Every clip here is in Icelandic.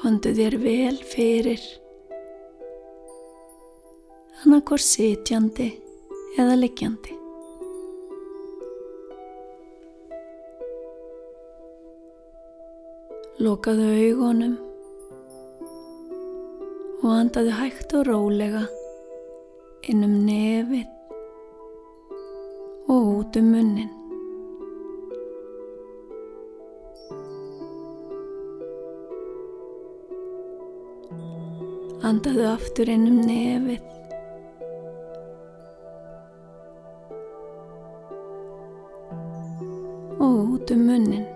Kondu þér vel fyrir, annarkor sitjandi eða liggjandi. Lokaðu augunum og andaðu hægt og rólega inn um nefið og út um munnin. Andaðu aftur inn um nefið og út um munnin.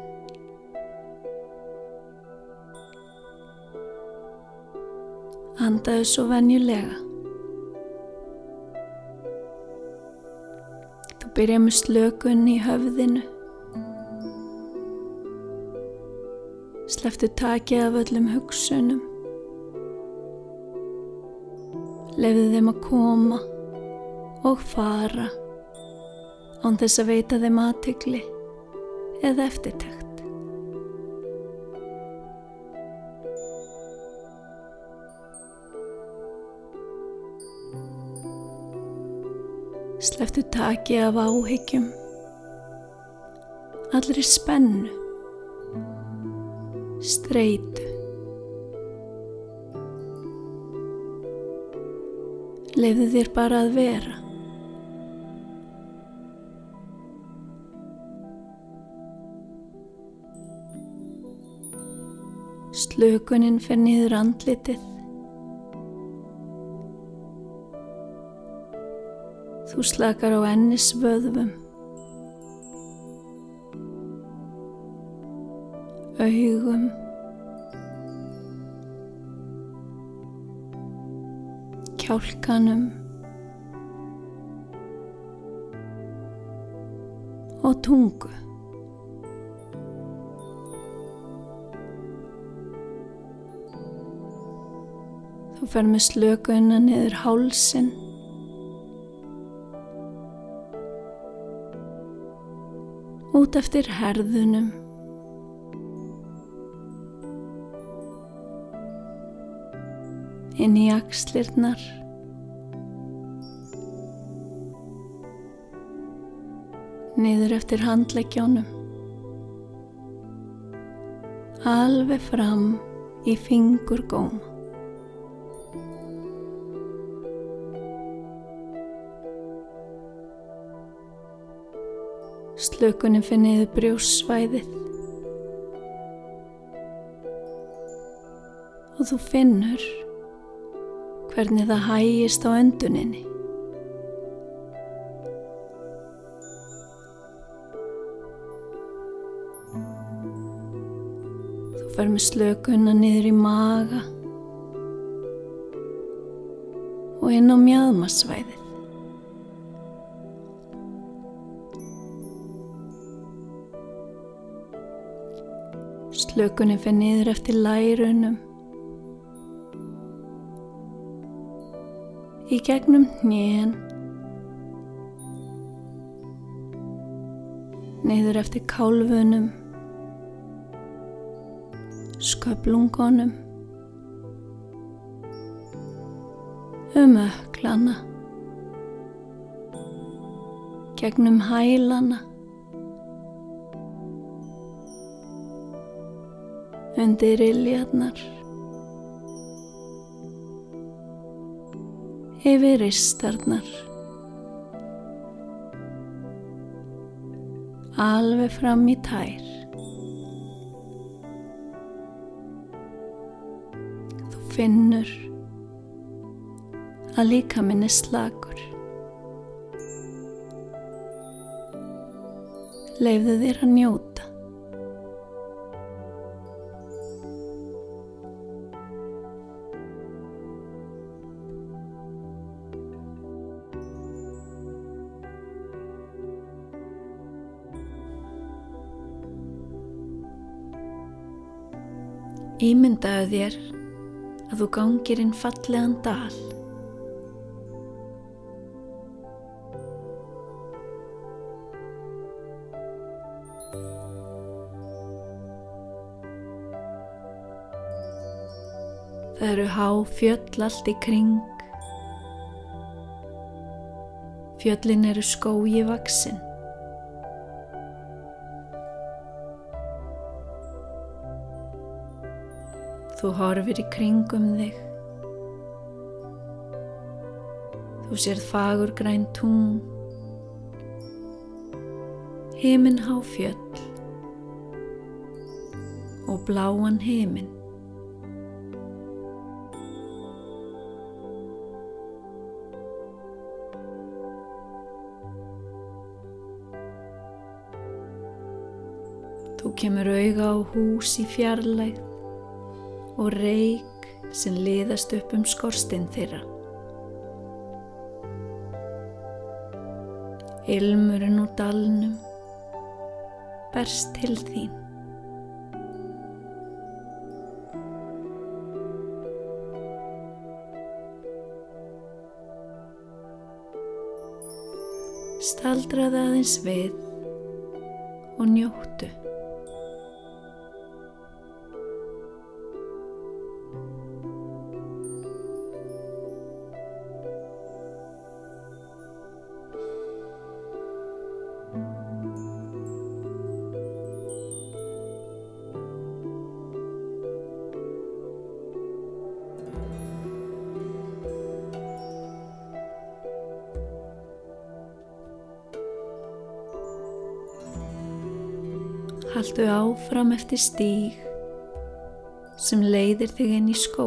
Andaðu svo venjulega. Þú byrja með slökun í höfðinu. Sleftu takið af öllum hugsunum. Lefðu þeim að koma og fara án þess að veita þeim aðtegli eða eftirtækt. Sleftu taki af áhyggjum, allri spennu, streitu. Leifðu þér bara að vera. Slökunin fer niður andlitið. Þú slakar á ennis vöðvum. Augum. Kjálkanum. Og tungu. Þú fer með slökunna niður hálsin. Út eftir herðunum. Inn í axlirnar. Niður eftir handleggjónum. Alveg fram í fingurgóma. Slökunin finniðu brjósvæðið og þú finnur hvernig það hægist á önduninni. Þú fer með slökunna niður í maga og inn á mjöðmasvæðið. Slökunin fyrir niður eftir lærunum. Í gegnum hnén. Niður eftir kálfunum. Sköplungunum. Um öklana. Gegnum hælana. undir iljarnar yfir ristarnar. Alveg fram í tær. Þú finnur að líka minni slagur leifðu þér að njóta Myndaðu þér að þú gangir inn fallegan dal. Það eru há fjöll allt í kring. Fjöllin eru skói vaksin. Þú horfir í kringum þig. Þú sérð fagur græn tún, heiminn há fjöll og bláan heiminn. Þú kemur auga á hús í fjarlægð og reik sem liðast upp um skorstinn þeirra. Ilmurinn úr dalnum berst til þín. Staldraði aðeins við og njóttu. Haldu áfram eftir stíg sem leiðir þig inn í skó.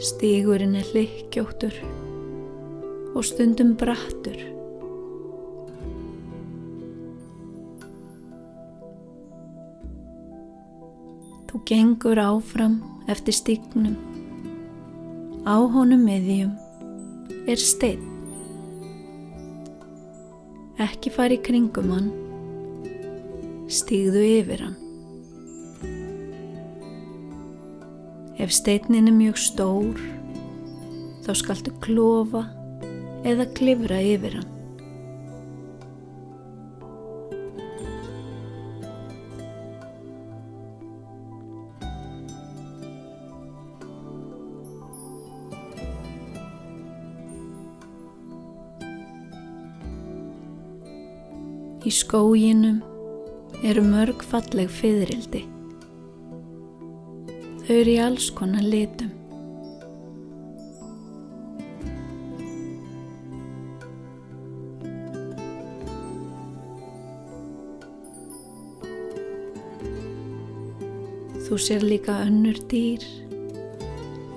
Stígurinn er hlikkjóttur og stundum brattur. Þú gengur áfram eftir stígnum. Á honum miðjum er steinn. Ekki fari kringum hann, stígðu yfir hann. Ef steinin er mjög stór, þá skaltu klofa eða klifra yfir hann. Í skóginum eru mörg falleg fyririldi. Þau eru í alls konar litum. Þú sér líka önnur dýr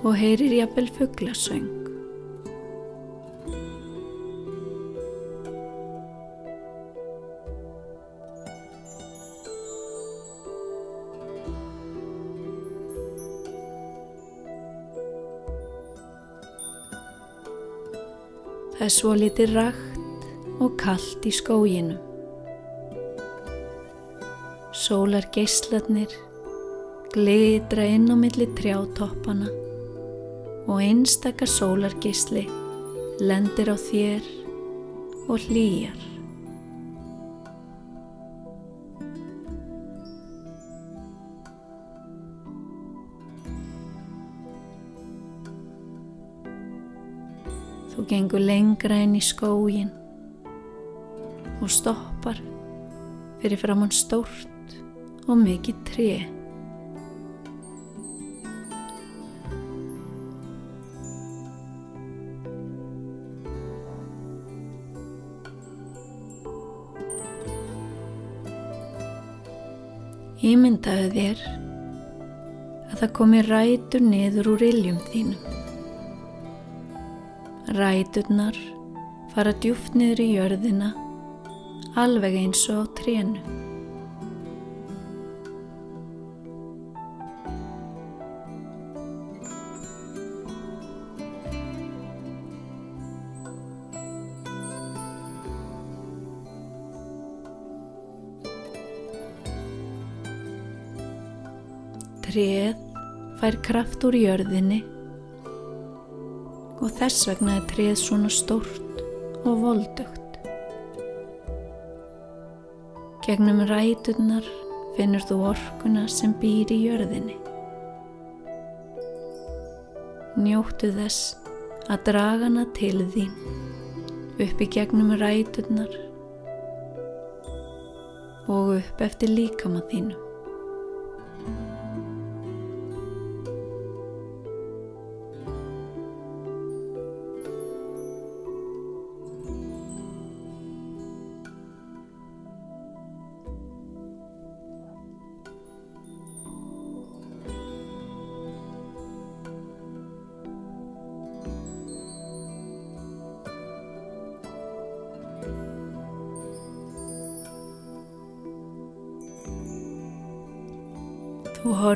og heyrir jafnvel fugglasöng. Það er svo litið rakt og kallt í skóginum. Sólar geysladnir glitra inn á milli trjátoppana og einstakar sólargeysli lendir á þér og hlýjar. Þú gengur lengra inn í skógin og stoppar fyrir framann stórt og mikið tré. Ímyndaðu þér að það komi rætur niður úr iljum þínum. Ræturnar fara djúft niður í jörðina alveg eins og trénu. Tréð fær kraft úr jörðinni og þess vegna er tréð svona stórt og voldugt. Gegnum ræturnar finnur þú orkuna sem býr í jörðinni. Njóttu þess að draga hana til þín upp í gegnum ræturnar og upp eftir líkama þínu.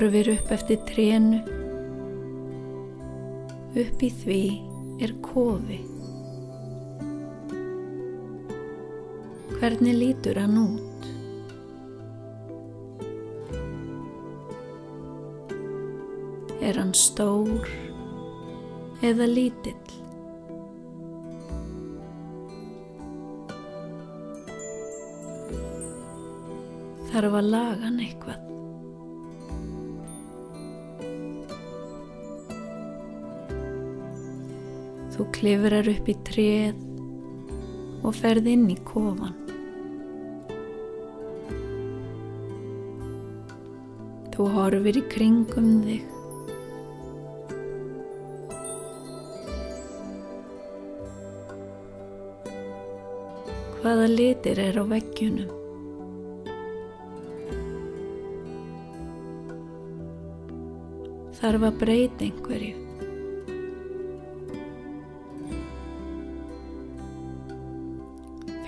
Horfir upp eftir trénu. Upp í því er kofi. Hvernig lítur hann út? Er hann stór eða lítill? Þarf að laga hann eitthvað? Klifrar upp í tréð og ferð inn í kofan. Þú horfir í kringum þig. Hvaða litir er á veggjunum? Þarf að breyta einhverju.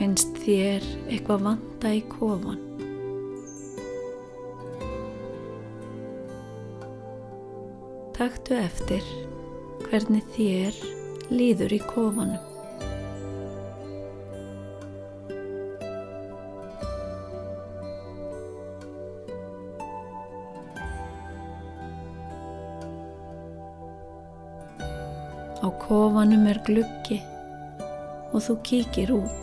Finnst þér eitthvað vanta í kofan? Taktu eftir hvernig þér líður í kofanum. Á kofanum er gluggi og þú kíkir út.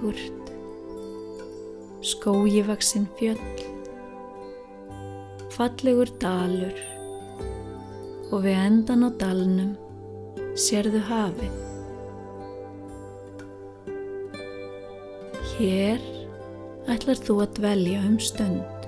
Fagurt, skójivaksinn fjöll, fallegur dalur og við endan á dalnum sérðu hafið. Hér ætlar þú að dvelja um stund.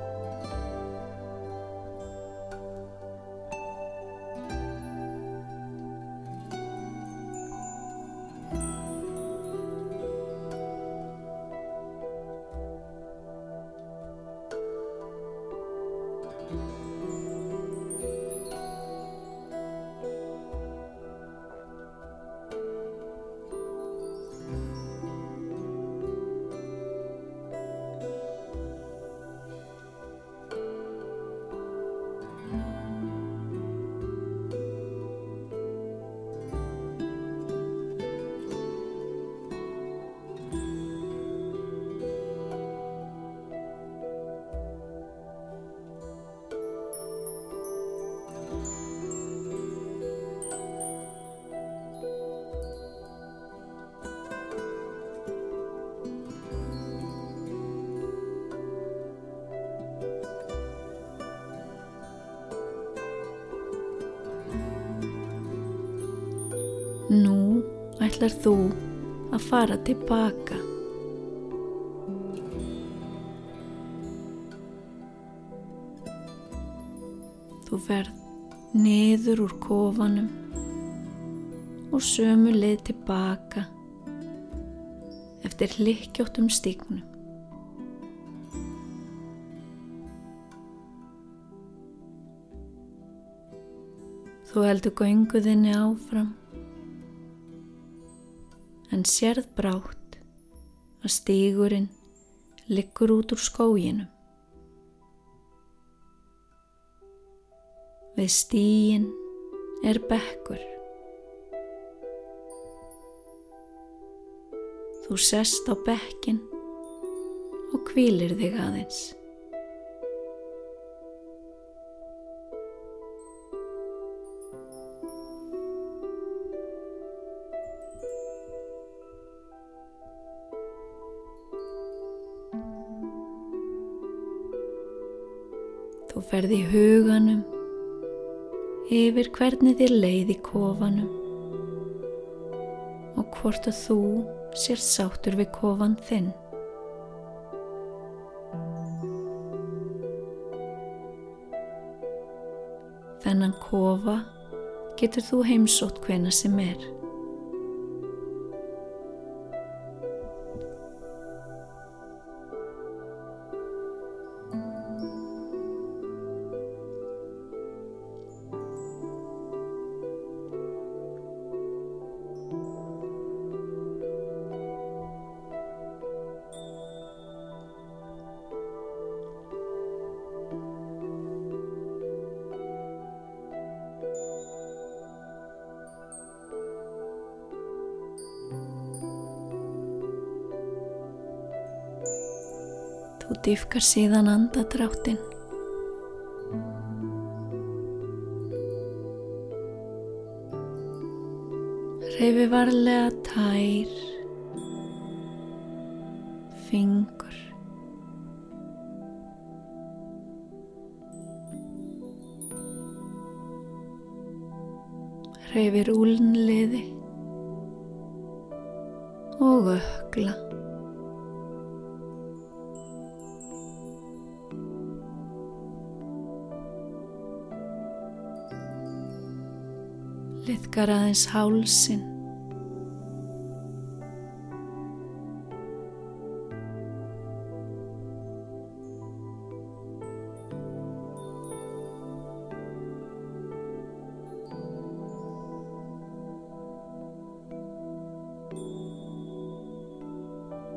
Nú ætlar þú að fara tilbaka. Þú ferð niður úr kofanum og sömu leið tilbaka eftir hlikkjóttum stíknum. Þú heldur gönguðinni áfram en sérð brátt að stígurinn liggur út úr skóginum. Við stígin er bekkur. Þú sest á bekkin og kvílir þig aðeins. Þú ferði í huganum yfir hvernig þér leið í kofanum og hvort að þú sér sáttur við kofan þinn. Þennan kofa getur þú heimsótt hvena sem er. Þú dýfkar síðan andadráttin. Reyfi varlega tær, fingur. Reyfi rúlnliði og ökla. Liðkar aðeins hálsin.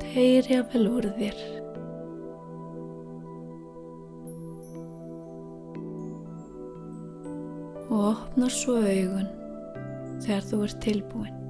Teirja vel úr þér. Og opnar svo augun þegar þú ert tilbúin.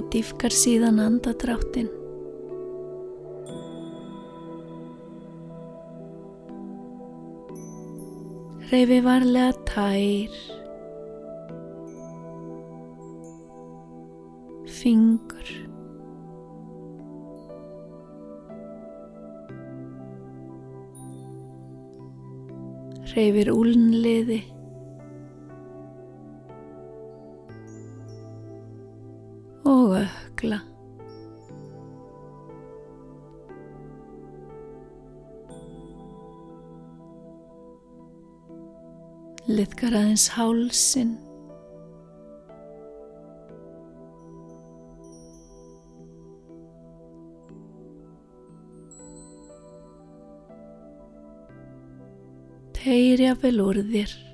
Þú dýfkar síðan andadráttin. Reyfi varlega tær, fingur, reyfir úlnliði, og ökla. Liðkar aðeins hálsin. Teirja vel úr þér.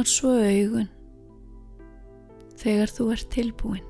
Opnar svo augun þegar þú ert tilbúin.